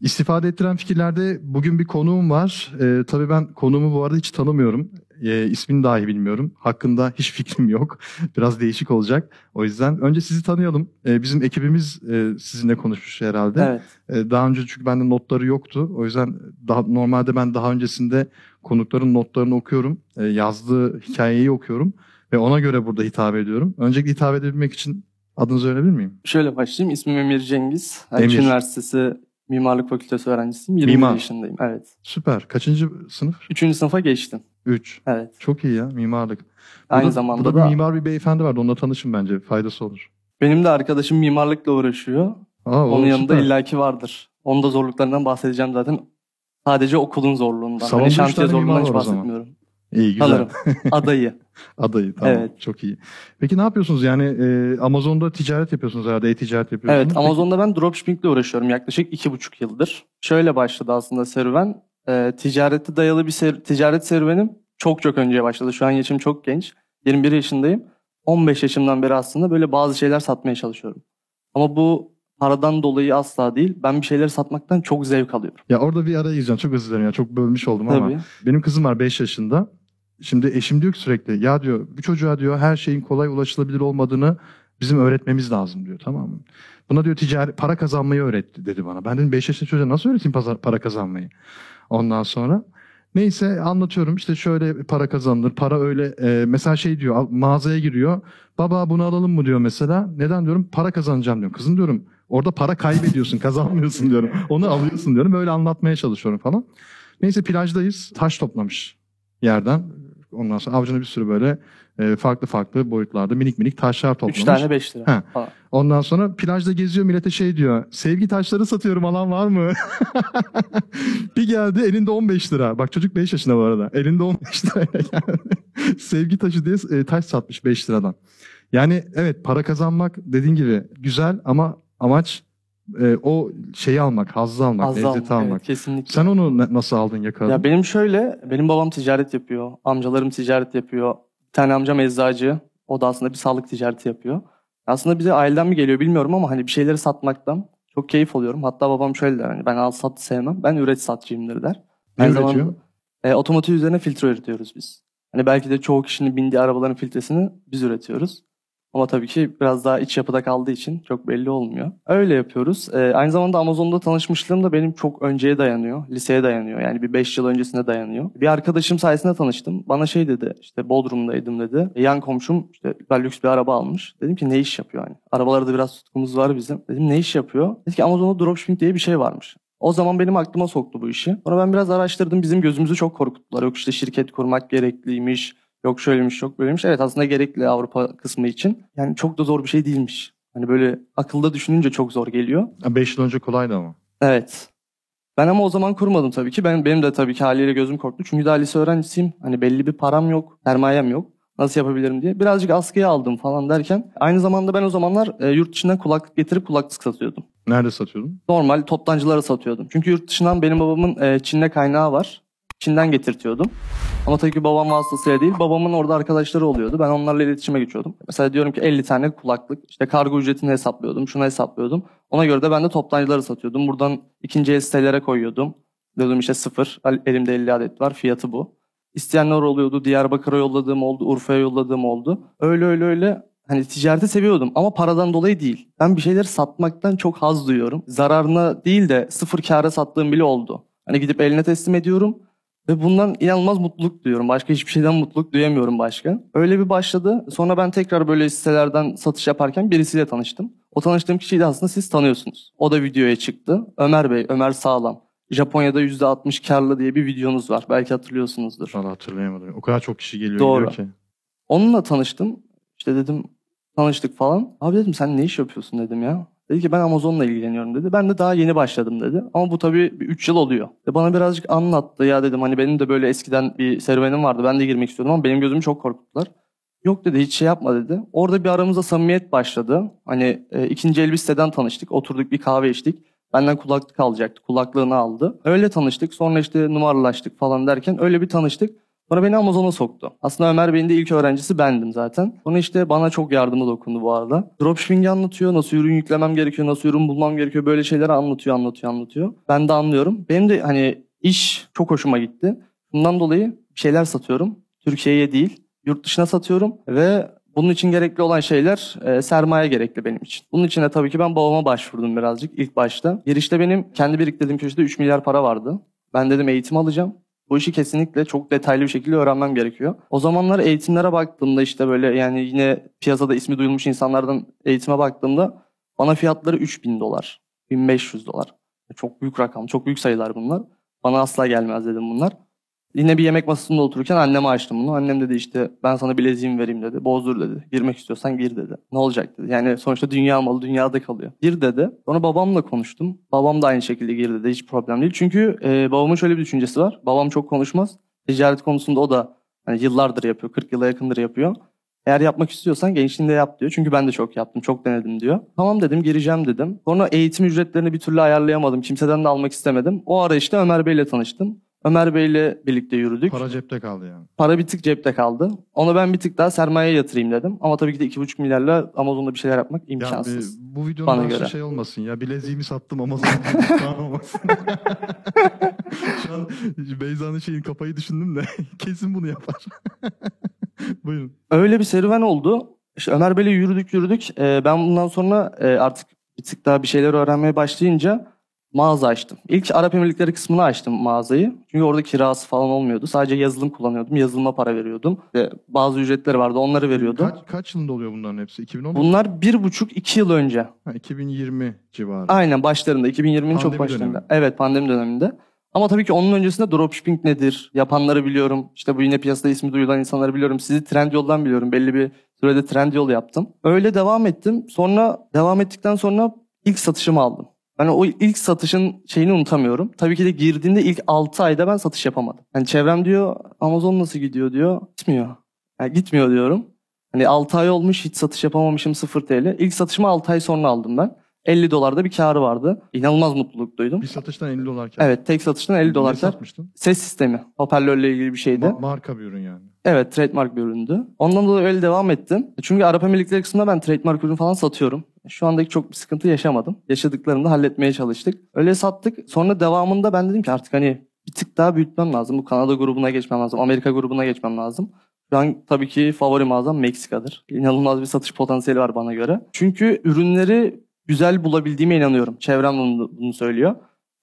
İstifade ettiren fikirlerde bugün bir konuğum var. Ee, tabii ben konuğumu bu arada hiç tanımıyorum. Ee, ismini dahi bilmiyorum. Hakkında hiç fikrim yok. Biraz değişik olacak. O yüzden önce sizi tanıyalım. Ee, bizim ekibimiz e, sizinle konuşmuş herhalde. Evet. Ee, daha önce çünkü bende notları yoktu. O yüzden daha normalde ben daha öncesinde konukların notlarını okuyorum. Ee, yazdığı hikayeyi okuyorum. Ve ona göre burada hitap ediyorum. Öncelikle hitap edebilmek için adınızı öğrenebilir miyim? Şöyle başlayayım. İsmim Emir Cengiz. Haliç Emir. Üniversitesi Mimarlık Fakültesi öğrencisiyim. 21 Mimar. yaşındayım. Evet. Süper. Kaçıncı sınıf? Üçüncü sınıfa geçtim. 3. Evet. Çok iyi ya mimarlık. Aynı Burada- zamanda burada da bir mimar bir beyefendi vardı. Onunla tanışın bence. Faydası olur. benim de arkadaşım mimarlıkla uğraşıyor. Aa, Onun yanında süper. illaki vardır. Onun da zorluklarından bahsedeceğim zaten. Sadece okulun zorluğundan. Salonda Hani üç şantiye zorluğundan hiç bahsetmiyorum. İyi güzel. Alırım. Adayı. Adayı tamam. Evet. Çok iyi. Peki ne yapıyorsunuz? Yani e, Amazon'da ticaret yapıyorsunuz herhalde. E-ticaret yapıyorsunuz. Evet Amazon'da ben dropshippingle uğraşıyorum yaklaşık iki buçuk yıldır. Şöyle başladı aslında serüven. Ee, ticarete dayalı bir ser- ticaret serüvenim çok çok önce başladı. Şu an yaşım çok genç. 21 yaşındayım. 15 yaşımdan beri aslında böyle bazı şeyler satmaya çalışıyorum. Ama bu paradan dolayı asla değil. Ben bir şeyleri satmaktan çok zevk alıyorum. Ya orada bir araya gireceğim. Çok özür dilerim ya. Çok bölmüş oldum ama. Tabii. Benim kızım var 5 yaşında. Şimdi eşim diyor ki sürekli ya diyor bu çocuğa diyor her şeyin kolay ulaşılabilir olmadığını bizim öğretmemiz lazım diyor tamam mı? Buna diyor ticari para kazanmayı öğretti dedi bana. Ben dedim 5 yaşında çocuğa nasıl öğreteyim para kazanmayı? Ondan sonra neyse anlatıyorum işte şöyle para kazanılır. Para öyle e, mesela şey diyor mağazaya giriyor. Baba bunu alalım mı diyor mesela. Neden diyorum para kazanacağım diyorum. Kızım diyorum orada para kaybediyorsun kazanmıyorsun diyorum. Onu alıyorsun diyorum. Böyle anlatmaya çalışıyorum falan. Neyse plajdayız. Taş toplamış yerden. Ondan sonra avcuna bir sürü böyle e, farklı farklı boyutlarda minik minik taşlar toplamış. 3 tane 5 lira. Ha. falan. Ondan sonra plajda geziyor millete şey diyor. Sevgi taşları satıyorum alan var mı? bir geldi elinde 15 lira. Bak çocuk 5 yaşında bu arada. Elinde 15 lirayla geldi. Sevgi taşı diye e, taş satmış 5 liradan. Yani evet para kazanmak dediğin gibi güzel ama amaç e, o şeyi almak, hazzı almak, Az lezzeti almak, almak. evet, kesinlikle. Sen onu ne- nasıl aldın yakaladın? Ya benim şöyle, benim babam ticaret yapıyor, amcalarım ticaret yapıyor. Bir tane amcam eczacı, o da aslında bir sağlık ticareti yapıyor. Aslında bize aileden mi geliyor bilmiyorum ama hani bir şeyleri satmaktan çok keyif alıyorum. Hatta babam şöyle der, hani ben al sat sevmem, ben üret satçıyımdır der. ne Aynı üretiyor? zamanda, e, otomotiv üzerine filtre üretiyoruz biz. Hani belki de çoğu kişinin bindiği arabaların filtresini biz üretiyoruz. Ama tabii ki biraz daha iç yapıda kaldığı için çok belli olmuyor. Öyle yapıyoruz. Ee, aynı zamanda Amazon'da tanışmışlığım da benim çok önceye dayanıyor. Liseye dayanıyor. Yani bir 5 yıl öncesine dayanıyor. Bir arkadaşım sayesinde tanıştım. Bana şey dedi işte Bodrum'daydım dedi. E, Yan komşum işte ben lüks bir araba almış. Dedim ki ne iş yapıyor hani. Arabalarda biraz tutkumuz var bizim. Dedim ne iş yapıyor? Dedi ki Amazon'da dropshipping diye bir şey varmış. O zaman benim aklıma soktu bu işi. Sonra ben biraz araştırdım. Bizim gözümüzü çok korkuttular. Yok işte şirket kurmak gerekliymiş. Yok şöyleymiş, yok böyleymiş. Evet aslında gerekli Avrupa kısmı için. Yani çok da zor bir şey değilmiş. Hani böyle akılda düşününce çok zor geliyor. 5 yıl önce kolaydı ama. Evet. Ben ama o zaman kurmadım tabii ki. Ben, benim de tabii ki haliyle gözüm korktu. Çünkü daha lise öğrencisiyim. Hani belli bir param yok, sermayem yok. Nasıl yapabilirim diye. Birazcık askıya aldım falan derken. Aynı zamanda ben o zamanlar e, yurt dışından kulaklık getirip kulaklık satıyordum. Nerede satıyordun? Normal toptancılara satıyordum. Çünkü yurt dışından benim babamın e, Çin'de kaynağı var. Çin'den getirtiyordum. Ama tabii ki babam vasıtasıyla değil, babamın orada arkadaşları oluyordu. Ben onlarla iletişime geçiyordum. Mesela diyorum ki 50 tane kulaklık, işte kargo ücretini hesaplıyordum, şunu hesaplıyordum. Ona göre de ben de toptancılara satıyordum. Buradan ikinci el sitelere koyuyordum. Diyordum işte sıfır, el- elimde 50 adet var, fiyatı bu. İsteyenler oluyordu, Diyarbakır'a yolladığım oldu, Urfa'ya yolladığım oldu. Öyle öyle öyle Hani ticareti seviyordum ama paradan dolayı değil. Ben bir şeyleri satmaktan çok haz duyuyorum. Zararına değil de sıfır kâra sattığım bile oldu. Hani gidip eline teslim ediyorum ve bundan inanılmaz mutluluk duyuyorum. Başka hiçbir şeyden mutluluk duyamıyorum başka. Öyle bir başladı. Sonra ben tekrar böyle sitelerden satış yaparken birisiyle tanıştım. O tanıştığım kişiyi de aslında siz tanıyorsunuz. O da videoya çıktı. Ömer Bey, Ömer Sağlam. Japonya'da %60 karlı diye bir videonuz var. Belki hatırlıyorsunuzdur. Valla hatırlayamadım. O kadar çok kişi geliyor Doğru. ki. Onunla tanıştım. İşte dedim tanıştık falan. Abi dedim sen ne iş yapıyorsun dedim ya. Dedi ki ben Amazon'la ilgileniyorum dedi. Ben de daha yeni başladım dedi. Ama bu tabii 3 yıl oluyor. Ve bana birazcık anlattı. Ya dedim hani benim de böyle eskiden bir serüvenim vardı. Ben de girmek istiyordum ama benim gözümü çok korkuttular. Yok dedi hiç şey yapma dedi. Orada bir aramızda samimiyet başladı. Hani e, ikinci el bir siteden tanıştık. Oturduk bir kahve içtik. Benden kulaklık alacaktı. Kulaklığını aldı. Öyle tanıştık. Sonra işte numaralaştık falan derken öyle bir tanıştık. Sonra beni Amazon'a soktu. Aslında Ömer Bey'in de ilk öğrencisi bendim zaten. Sonra işte bana çok yardımı dokundu bu arada. Dropshipping'i anlatıyor. Nasıl ürün yüklemem gerekiyor, nasıl ürün bulmam gerekiyor. Böyle şeyleri anlatıyor, anlatıyor, anlatıyor. Ben de anlıyorum. Benim de hani iş çok hoşuma gitti. Bundan dolayı bir şeyler satıyorum. Türkiye'ye değil, yurt dışına satıyorum ve bunun için gerekli olan şeyler e, sermaye gerekli benim için. Bunun için de tabii ki ben babama başvurdum birazcık ilk başta. Girişte benim kendi biriktirdiğim köşede 3 milyar para vardı. Ben dedim eğitim alacağım. Bu işi kesinlikle çok detaylı bir şekilde öğrenmem gerekiyor. O zamanlar eğitimlere baktığımda işte böyle yani yine piyasada ismi duyulmuş insanlardan eğitime baktığımda bana fiyatları 3000 dolar, 1500 dolar. Çok büyük rakam, çok büyük sayılar bunlar. Bana asla gelmez dedim bunlar. Yine bir yemek masasında otururken anneme açtım bunu. Annem dedi işte ben sana bileziğimi vereyim dedi. Bozdur dedi. Girmek istiyorsan gir dedi. Ne olacak dedi. Yani sonuçta dünya malı dünyada kalıyor. Gir dedi. Sonra babamla konuştum. Babam da aynı şekilde gir dedi. Hiç problem değil. Çünkü e, babamın şöyle bir düşüncesi var. Babam çok konuşmaz. Ticaret konusunda o da hani yıllardır yapıyor. 40 yıla yakındır yapıyor. Eğer yapmak istiyorsan gençliğinde yap diyor. Çünkü ben de çok yaptım, çok denedim diyor. Tamam dedim, gireceğim dedim. Sonra eğitim ücretlerini bir türlü ayarlayamadım. Kimseden de almak istemedim. O ara işte Ömer Bey'le tanıştım. Ömer Bey'le birlikte yürüdük. Para cepte kaldı yani. Para bir tık cepte kaldı. Onu ben bir tık daha sermaye yatırayım dedim. Ama tabii ki de 2,5 milyarla Amazon'da bir şeyler yapmak Ya imkansız. bir- bu videonun Bana göre. şey olmasın ya bileziğimi sattım Amazon'da olmasın. Şu an Beyza'nın şeyin kafayı düşündüm de kesin bunu yapar. Buyurun. Öyle bir serüven oldu. İşte Ömer Bey'le yürüdük yürüdük. Ee, ben bundan sonra e, artık bir tık daha bir şeyler öğrenmeye başlayınca mağaza açtım. İlk Arap Emirlikleri kısmını açtım mağazayı. Çünkü orada kirası falan olmuyordu. Sadece yazılım kullanıyordum. Yazılıma para veriyordum. Ve bazı ücretleri vardı onları veriyordum. Kaç, kaç yılında oluyor bunların hepsi? 2010 Bunlar bir buçuk iki yıl önce. Ha, 2020 civarı. Aynen başlarında 2020'nin çok başlarında. dönemi. Evet pandemi döneminde. Ama tabii ki onun öncesinde dropshipping nedir? Yapanları biliyorum. İşte bu yine piyasada ismi duyulan insanları biliyorum. Sizi Trendyol'dan biliyorum. Belli bir sürede Trendyol yaptım. Öyle devam ettim. Sonra devam ettikten sonra ilk satışımı aldım. Ben o ilk satışın şeyini unutamıyorum. Tabii ki de girdiğinde ilk 6 ayda ben satış yapamadım. Yani çevrem diyor Amazon nasıl gidiyor diyor. Gitmiyor. Yani gitmiyor diyorum. Hani 6 ay olmuş hiç satış yapamamışım 0 TL. İlk satışımı 6 ay sonra aldım ben. 50 dolarda bir karı vardı. İnanılmaz mutluluk duydum. Bir satıştan 50 dolar kar. Evet tek satıştan 50 dolar kar. satmıştın? Ses sistemi. Hoparlörle ilgili bir şeydi. Ma- marka bir ürün yani. Evet trademark bir üründü. Ondan dolayı öyle devam ettim. Çünkü Arap Emirlikleri kısmında ben trademark ürün falan satıyorum. Şu andaki çok bir sıkıntı yaşamadım. Yaşadıklarını da halletmeye çalıştık. Öyle sattık. Sonra devamında ben dedim ki artık hani bir tık daha büyütmem lazım. Bu Kanada grubuna geçmem lazım. Amerika grubuna geçmem lazım. An tabii ki favori mağazam Meksika'dır. İnanılmaz bir satış potansiyeli var bana göre. Çünkü ürünleri güzel bulabildiğime inanıyorum. Çevrem bunu söylüyor.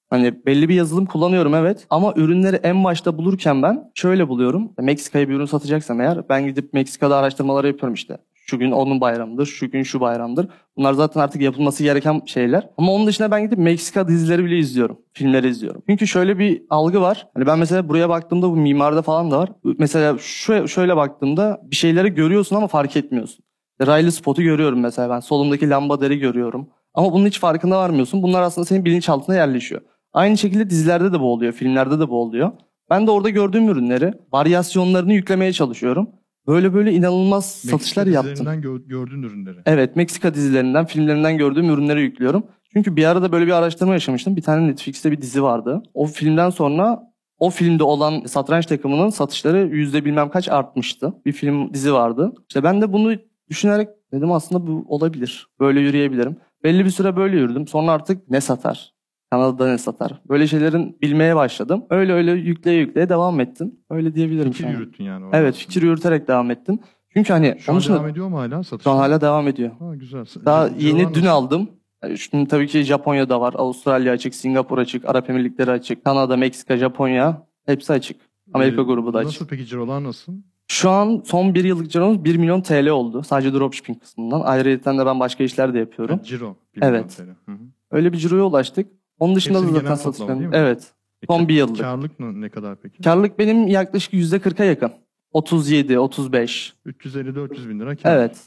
Hani belli bir yazılım kullanıyorum evet ama ürünleri en başta bulurken ben şöyle buluyorum. Meksika'ya bir ürün satacaksam eğer ben gidip Meksika'da araştırmaları yapıyorum işte. Şu gün onun bayramıdır, şu gün şu bayramdır. Bunlar zaten artık yapılması gereken şeyler. Ama onun dışında ben gidip Meksika dizileri bile izliyorum. Filmleri izliyorum. Çünkü şöyle bir algı var. Hani ben mesela buraya baktığımda bu mimarda falan da var. Mesela şöyle, şöyle baktığımda bir şeyleri görüyorsun ama fark etmiyorsun. Raylı spotu görüyorum mesela ben. Solumdaki lambadarı görüyorum. Ama bunun hiç farkında varmıyorsun. Bunlar aslında senin bilinçaltına yerleşiyor. Aynı şekilde dizilerde de bu oluyor, filmlerde de bu oluyor. Ben de orada gördüğüm ürünleri, varyasyonlarını yüklemeye çalışıyorum. Böyle böyle inanılmaz satışlar Meksika yaptım. dizilerinden gö- gördüğün ürünleri. Evet, Meksika dizilerinden, filmlerinden gördüğüm ürünleri yüklüyorum. Çünkü bir arada böyle bir araştırma yaşamıştım. Bir tane Netflix'te bir dizi vardı. O filmden sonra o filmde olan satranç takımının satışları yüzde bilmem kaç artmıştı. Bir film dizi vardı. İşte ben de bunu düşünerek dedim aslında bu olabilir. Böyle yürüyebilirim. Belli bir süre böyle yürüdüm. Sonra artık ne satar? Kanada'da ne satar? Böyle şeylerin bilmeye başladım. Öyle öyle yükleye yükleye devam ettim. Öyle diyebilirim Fikir an. yürüttün yani. orada Evet fikir yürüterek devam ettim. Çünkü hani Şu an devam ediyor mu hala satış? şu an hala devam ediyor. Ha, güzel. Daha Ce- yeni dün nasıl? aldım. Yani Şimdi tabii ki Japonya'da var. Avustralya açık, Singapur açık, Arap Emirlikleri açık, Kanada, Meksika, Japonya hepsi açık. Amerika Ee, grubu da açık. Nasıl peki cirolar nasıl? Şu an son bir yıllık ciromuz 1 milyon TL oldu. Sadece dropshipping kısmından. Ayrıca de ben başka işler de yapıyorum. Ha, ciro. Evet. milyon TL. Hı hı. Öyle bir ciroya ulaştık. Onun dışında da Hepsinin zaten genel toplamı satışlarım. değil mi? Evet. E, Son bir yıllık. Karlık ne, ne kadar peki? Karlılık benim yaklaşık %40'a yakın. 37, 35. 350-400 bin lira kar. Evet.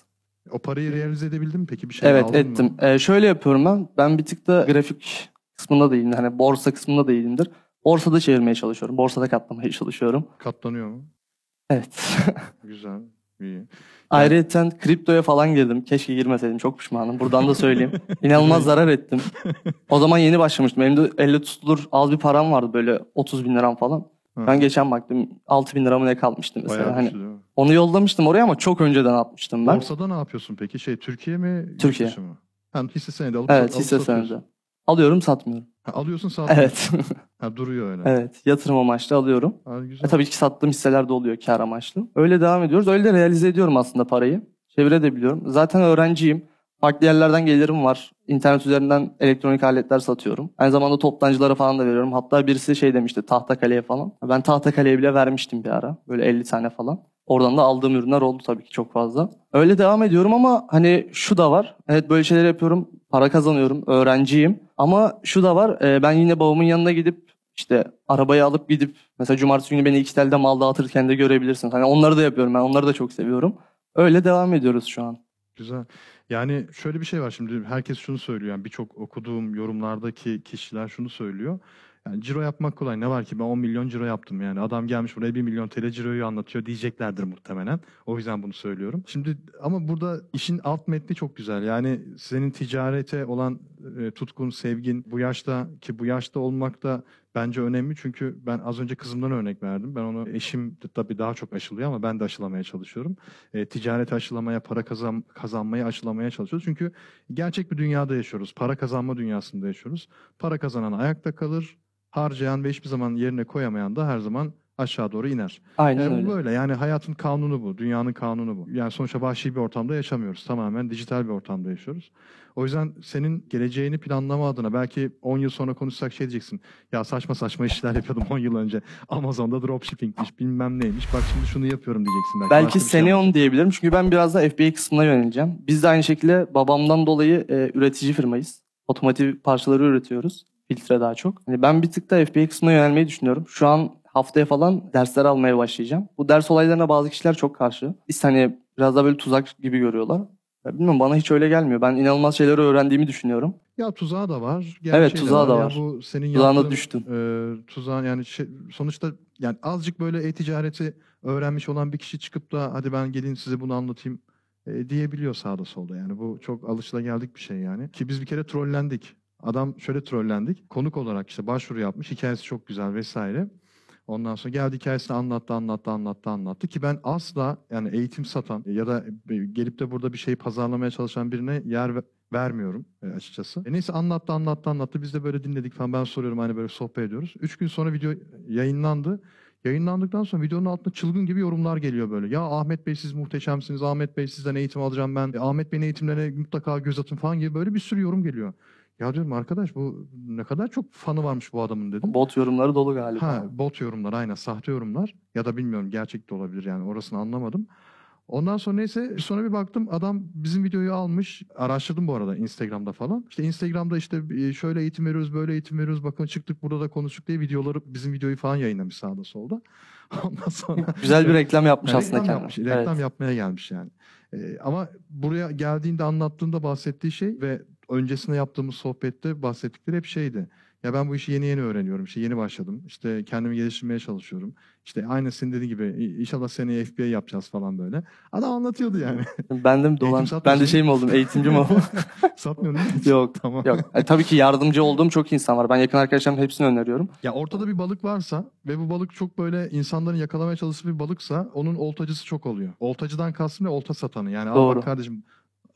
O parayı realize edebildin mi peki? Bir şey Evet aldın ettim. Mı? Ee, şöyle yapıyorum ben. Ben bir tık da grafik kısmında değilim. Hani borsa kısmında değilimdir. Borsada çevirmeye çalışıyorum. Borsada katlamaya çalışıyorum. Katlanıyor mu? Evet. Güzel. İyi. Ayrıca kriptoya falan girdim. Keşke girmeseydim. Çok pişmanım. Buradan da söyleyeyim. İnanılmaz zarar ettim. O zaman yeni başlamıştım. Elimde elle tutulur az bir param vardı böyle 30 bin liram falan. Hı. Ben geçen baktım 6000 lira mı ne kalmıştı mesela. Bayağı hani mi? onu yollamıştım oraya ama çok önceden atmıştım ben. Borsada ne yapıyorsun peki? Şey Türkiye mi? Türkiye. mı? Ha, hisse senedi alıp, Evet alıp hisse senedi. Alıyorum satmıyorum. Ha, alıyorsun satmıyorsun. Evet. Ha, duruyor öyle. evet yatırım amaçlı alıyorum. Ha, E, güzel. tabii ki sattığım hisseler de oluyor kar amaçlı. Öyle devam ediyoruz. Öyle de realize ediyorum aslında parayı. Çevirebiliyorum. Zaten öğrenciyim. Farklı yerlerden gelirim var. İnternet üzerinden elektronik aletler satıyorum. Aynı zamanda toptancılara falan da veriyorum. Hatta birisi şey demişti Tahtakale'ye falan. Ben Tahtakale'ye bile vermiştim bir ara. Böyle 50 tane falan. Oradan da aldığım ürünler oldu tabii ki çok fazla. Öyle devam ediyorum ama hani şu da var. Evet böyle şeyler yapıyorum. Para kazanıyorum. Öğrenciyim. Ama şu da var. e, Ben yine babamın yanına gidip işte arabayı alıp gidip mesela cumartesi günü beni iki telde mal dağıtırken de görebilirsiniz. Hani onları da yapıyorum ben. Onları da çok seviyorum. Öyle devam ediyoruz şu an. Güzel. Yani şöyle bir şey var şimdi herkes şunu söylüyor. Yani birçok okuduğum yorumlardaki kişiler şunu söylüyor. Yani ciro yapmak kolay. Ne var ki ben 10 milyon ciro yaptım yani. Adam gelmiş buraya 1 milyon TL ciroyu anlatıyor diyeceklerdir muhtemelen. O yüzden bunu söylüyorum. Şimdi ama burada işin alt metni çok güzel. Yani senin ticarete olan e, tutkun, sevgin bu yaşta ki bu yaşta olmak da bence önemli. Çünkü ben az önce kızımdan örnek verdim. Ben onu eşim tabii daha çok aşılıyor ama ben de aşılamaya çalışıyorum e, ticareti aşılamaya, para kazan, kazanmaya aşılamaya çalışıyoruz. Çünkü gerçek bir dünyada yaşıyoruz. Para kazanma dünyasında yaşıyoruz. Para kazanan ayakta kalır, harcayan ve hiçbir zaman yerine koyamayan da her zaman aşağı doğru iner. Aynen Yani öyle. bu böyle. Yani hayatın kanunu bu. Dünyanın kanunu bu. Yani sonuçta vahşi bir ortamda yaşamıyoruz. Tamamen dijital bir ortamda yaşıyoruz. O yüzden senin geleceğini planlama adına belki 10 yıl sonra konuşsak şey diyeceksin. Ya saçma saçma işler yapıyordum 10 yıl önce. Amazon'da dropshippingmiş bilmem neymiş. Bak şimdi şunu yapıyorum diyeceksin. Belki, Belki şey yapmak onu diyebilirim. Çünkü ben biraz da FBA kısmına yöneleceğim. Biz de aynı şekilde babamdan dolayı e, üretici firmayız. Otomotiv parçaları üretiyoruz. Filtre daha çok. Hani ben bir tık da FBA kısmına yönelmeyi düşünüyorum. Şu an haftaya falan dersler almaya başlayacağım. Bu ders olaylarına bazı kişiler çok karşı. Biz hani biraz da böyle tuzak gibi görüyorlar. Ya bilmiyorum bana hiç öyle gelmiyor. Ben inanılmaz şeyleri öğrendiğimi düşünüyorum. Ya tuzağı da var. Evet, gerçeği tuzağı da Ya var. bu senin Tuzağına yaptığın, düştüm. E, tuzağın yani şey, sonuçta yani azıcık böyle e-ticareti öğrenmiş olan bir kişi çıkıp da hadi ben gelin size bunu anlatayım e, diyebiliyor sağda solda. Yani bu çok alışılageldik bir şey yani. Ki biz bir kere trollendik. Adam şöyle trollendik. Konuk olarak işte başvuru yapmış. Hikayesi çok güzel vesaire. Ondan sonra geldi hikayesini anlattı, anlattı, anlattı, anlattı ki ben asla yani eğitim satan ya da gelip de burada bir şey pazarlamaya çalışan birine yer ve- vermiyorum e, açıkçası. E neyse anlattı, anlattı, anlattı. Biz de böyle dinledik falan. Ben soruyorum hani böyle sohbet ediyoruz. Üç gün sonra video yayınlandı. Yayınlandıktan sonra videonun altında çılgın gibi yorumlar geliyor böyle. Ya Ahmet Bey siz muhteşemsiniz. Ahmet Bey sizden eğitim alacağım ben. E, Ahmet Bey'in eğitimlerine mutlaka göz atın falan gibi böyle bir sürü yorum geliyor. Ya diyorum arkadaş bu ne kadar çok fanı varmış bu adamın dedim. Bot yorumları dolu galiba. Ha, bot yorumlar aynen sahte yorumlar ya da bilmiyorum gerçek de olabilir yani orasını anlamadım. Ondan sonra neyse sonra bir baktım adam bizim videoyu almış. Araştırdım bu arada Instagram'da falan. İşte Instagram'da işte e, şöyle eğitim veriyoruz, böyle eğitim veriyoruz. Bakın çıktık burada da konuştuk diye videoları bizim videoyu falan yayınlamış sağda solda. Ondan sonra Güzel bir reklam yapmış yani aslında reklam kendine. yapmış. Reklam Evet. yapmaya gelmiş yani. Ee, ama buraya geldiğinde anlattığında bahsettiği şey ve öncesinde yaptığımız sohbette bahsettikleri hep şeydi. Ya ben bu işi yeni yeni öğreniyorum. İşte yeni başladım. İşte kendimi geliştirmeye çalışıyorum. İşte aynı senin dediğin gibi inşallah seneye FBA yapacağız falan böyle. Adam anlatıyordu yani. Ben de dolan? Ben de şey mi oldum? Eğitimci mi oldum? Mi? Yok. Tamam. Yok. E, tabii ki yardımcı olduğum çok insan var. Ben yakın arkadaşlarımın hepsini öneriyorum. Ya ortada bir balık varsa ve bu balık çok böyle insanların yakalamaya çalıştığı bir balıksa onun oltacısı çok oluyor. Oltacıdan kastım ne? Olta satanı. Yani al Doğru. bak kardeşim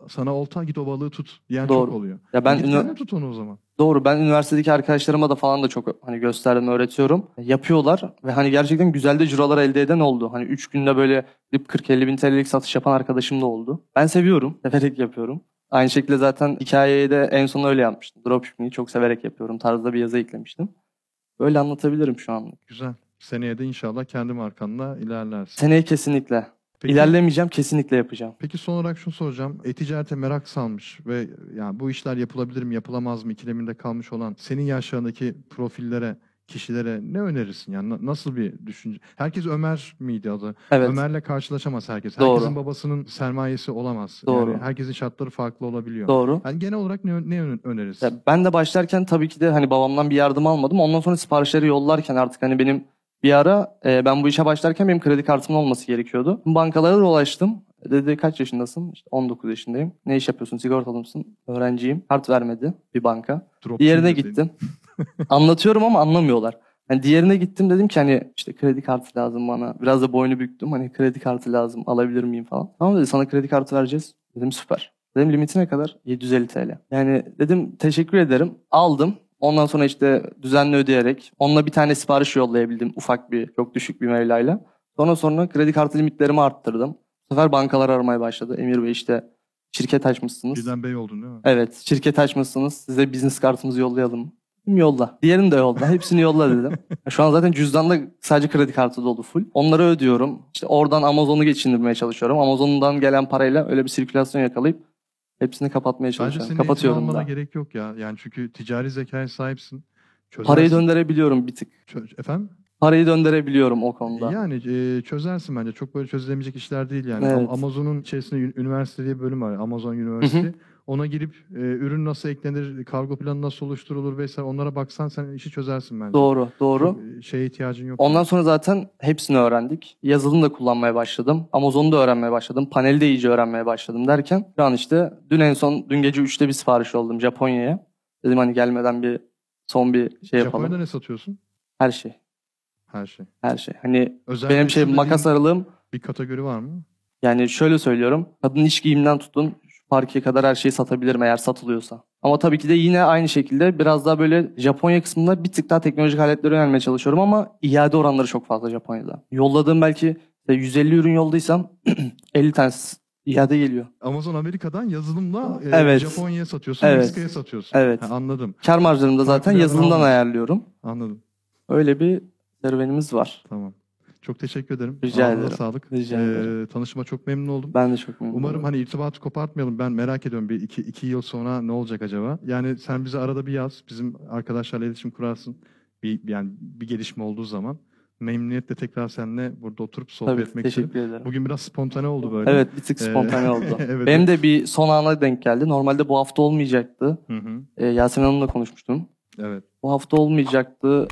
sana olta git o balığı tut diyen Doğru. çok oluyor. Ya ben Git ünü- tut onu o zaman. Doğru. Ben üniversitedeki arkadaşlarıma da falan da çok hani gösterdim, öğretiyorum. Yapıyorlar ve hani gerçekten güzel de cirolar elde eden oldu. Hani 3 günde böyle 40-50 bin TL'lik satış yapan arkadaşım da oldu. Ben seviyorum. Severek yapıyorum. Aynı şekilde zaten hikayeyi de en son öyle yapmıştım. Dropshipping'i çok severek yapıyorum tarzda bir yazı eklemiştim. Böyle anlatabilirim şu an. Güzel. Seneye de inşallah kendi markanla ilerlersin. Seneye kesinlikle. Peki, İlerlemeyeceğim, kesinlikle yapacağım. peki son olarak şunu soracağım. E-ticarete merak salmış ve yani bu işler yapılabilir mi yapılamaz mı ikileminde kalmış olan senin yaşlarındaki profillere, kişilere ne önerirsin? Yani na- nasıl bir düşünce? Herkes Ömer miydi adı? Evet. Ömer'le karşılaşamaz herkes. Doğru. Herkesin babasının sermayesi olamaz. Doğru. Yani herkesin şartları farklı olabiliyor. Doğru. Yani genel olarak ne, ne ön- önerirsin? Ya ben de başlarken tabii ki de hani babamdan bir yardım almadım. Ondan sonra siparişleri yollarken artık hani benim bir ara e, ben bu işe başlarken benim kredi kartımın olması gerekiyordu. Bankalara dolaştım. Dedi kaç yaşındasın? İşte 19 yaşındayım. Ne iş yapıyorsun? Sigortalı mısın? Öğrenciyim. Kart vermedi bir banka. Drop Diğerine gittim. Anlatıyorum ama anlamıyorlar. Yani diğerine gittim dedim ki hani işte kredi kartı lazım bana. Biraz da boynu büktüm. Hani kredi kartı lazım alabilir miyim falan. Tamam dedi sana kredi kartı vereceğiz. Dedim süper. Dedim limiti ne kadar? 750 TL. Yani dedim teşekkür ederim. Aldım. Ondan sonra işte düzenli ödeyerek onunla bir tane sipariş yollayabildim. Ufak bir, çok düşük bir mevlayla. Sonra sonra kredi kartı limitlerimi arttırdım. Bu sefer bankalar aramaya başladı. Emir Bey işte şirket açmışsınız. Birden bey oldun değil mi? Evet şirket açmışsınız. Size business kartımızı yollayalım. Dedim, Yolla. Diğerini de yolla. Hepsini yolla dedim. Şu an zaten cüzdanda sadece kredi kartı dolu full. Onları ödüyorum. İşte oradan Amazon'u geçindirmeye çalışıyorum. Amazon'dan gelen parayla öyle bir sirkülasyon yakalayıp hepsini kapatmaya Bence çalışıyorum. senin eğitim Kapatıyorum almana da. gerek yok ya. Yani çünkü ticari zekaya sahipsin. Parayı Çözersin. döndürebiliyorum bir tık. Çö- Efendim? Parayı döndürebiliyorum o konuda. Yani e, çözersin bence. Çok böyle çözülemeyecek işler değil yani. Evet. Am- Amazon'un içerisinde ün- üniversite diye bir bölüm var. Amazon University. Ona girip e, ürün nasıl eklenir, kargo planı nasıl oluşturulur vesaire onlara baksan sen işi çözersin bence. Doğru, doğru. E, şeye ihtiyacın yok. Ondan sonra zaten hepsini öğrendik. Yazılım da kullanmaya başladım. Amazon'u da öğrenmeye başladım. Paneli de iyice öğrenmeye başladım derken şu an işte dün en son dün gece 3'te bir sipariş oldum Japonya'ya. Dedim hani gelmeden bir son bir şey yapalım. Japonya'da ne satıyorsun? Her şey. Her şey. Her şey. Hani Özel benim şey üretim makas aralığım bir kategori var mı? yani şöyle söylüyorum. Kadın iş giyimden tutun şu parkeye kadar her şeyi satabilirim eğer satılıyorsa. Ama tabii ki de yine aynı şekilde biraz daha böyle Japonya kısmında bir tık daha teknolojik aletlere yönelmeye çalışıyorum ama iade oranları çok fazla Japonya'da. Yolladığım belki işte 150 ürün yolladıysam 50 tanesi iade geliyor. Amazon Amerika'dan yazılımla e, Evet. Japonya'ya satıyorsun, Evet. Meksika'ya satıyorsun. Evet. Ha, anladım. Kar marjlarını da zaten yazılımdan alan. ayarlıyorum. Anladım. Öyle bir serüvenimiz var. Tamam. Çok teşekkür ederim. Rica Ağzına ederim. sağlık. Rica Ee, ederim. tanışma çok memnun oldum. Ben de çok memnunum. Umarım hani irtibatı kopartmayalım. Ben merak ediyorum bir iki, iki yıl sonra ne olacak acaba? Yani sen bize arada bir yaz. Bizim arkadaşlarla iletişim kurarsın. Bir, yani bir gelişme olduğu zaman. Memnuniyetle tekrar seninle burada oturup sohbet Tabii, etmek teşekkür ederim. Bugün biraz spontane oldu böyle. Evet bir tık Ee, spontane oldu. evet. Benim de bir son ana denk geldi. Normalde bu hafta olmayacaktı. Hı hı. Ee, Yasemin Hanım'la konuşmuştum. Evet. Bu hafta olmayacaktı.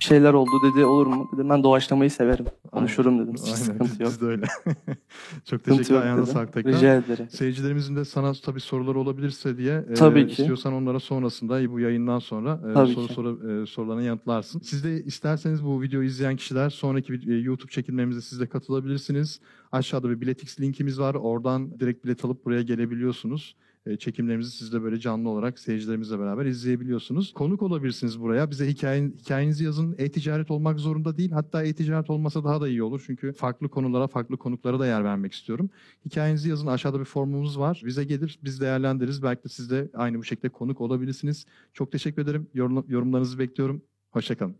Şeyler oldu dedi olur mu? Dedim ben doğaçlamayı severim. Konuşurum dedim. Hiç Aynen. sıkıntı Biz, yok. biz de öyle. çok teşekkür yok dedim. sağlık tekrar. Rica ederim. Seyircilerimizin de sana tabii soruları olabilirse diye e, Tabii ki. istiyorsan onlara sonrasında bu yayından sonra e, Tabii soru ki. soru e, sorularına yanıtlarsın. Siz de isterseniz bu videoyu izleyen kişiler sonraki vid- e, YouTube çekilmemize siz de katılabilirsiniz. Aşağıda bir biletix linkimiz var. Oradan direkt bilet alıp buraya gelebiliyorsunuz. E, Çekimlerimizi siz de böyle canlı olarak seyircilerimizle beraber izleyebiliyorsunuz. Konuk olabilirsiniz buraya. Bize hikayen, hikayenizi yazın. E-ticaret olmak zorunda değil. Hatta e-ticaret olmasa daha da iyi olur. Çünkü farklı konulara, farklı konuklara da yer vermek istiyorum. Hikayenizi yazın. Aşağıda bir formumuz var. Bize gelir, biz değerlendiririz. Belki de siz de aynı bu şekilde konuk olabilirsiniz. Çok teşekkür ederim. Yorum- yorumlarınızı bekliyorum. Hoşçakalın.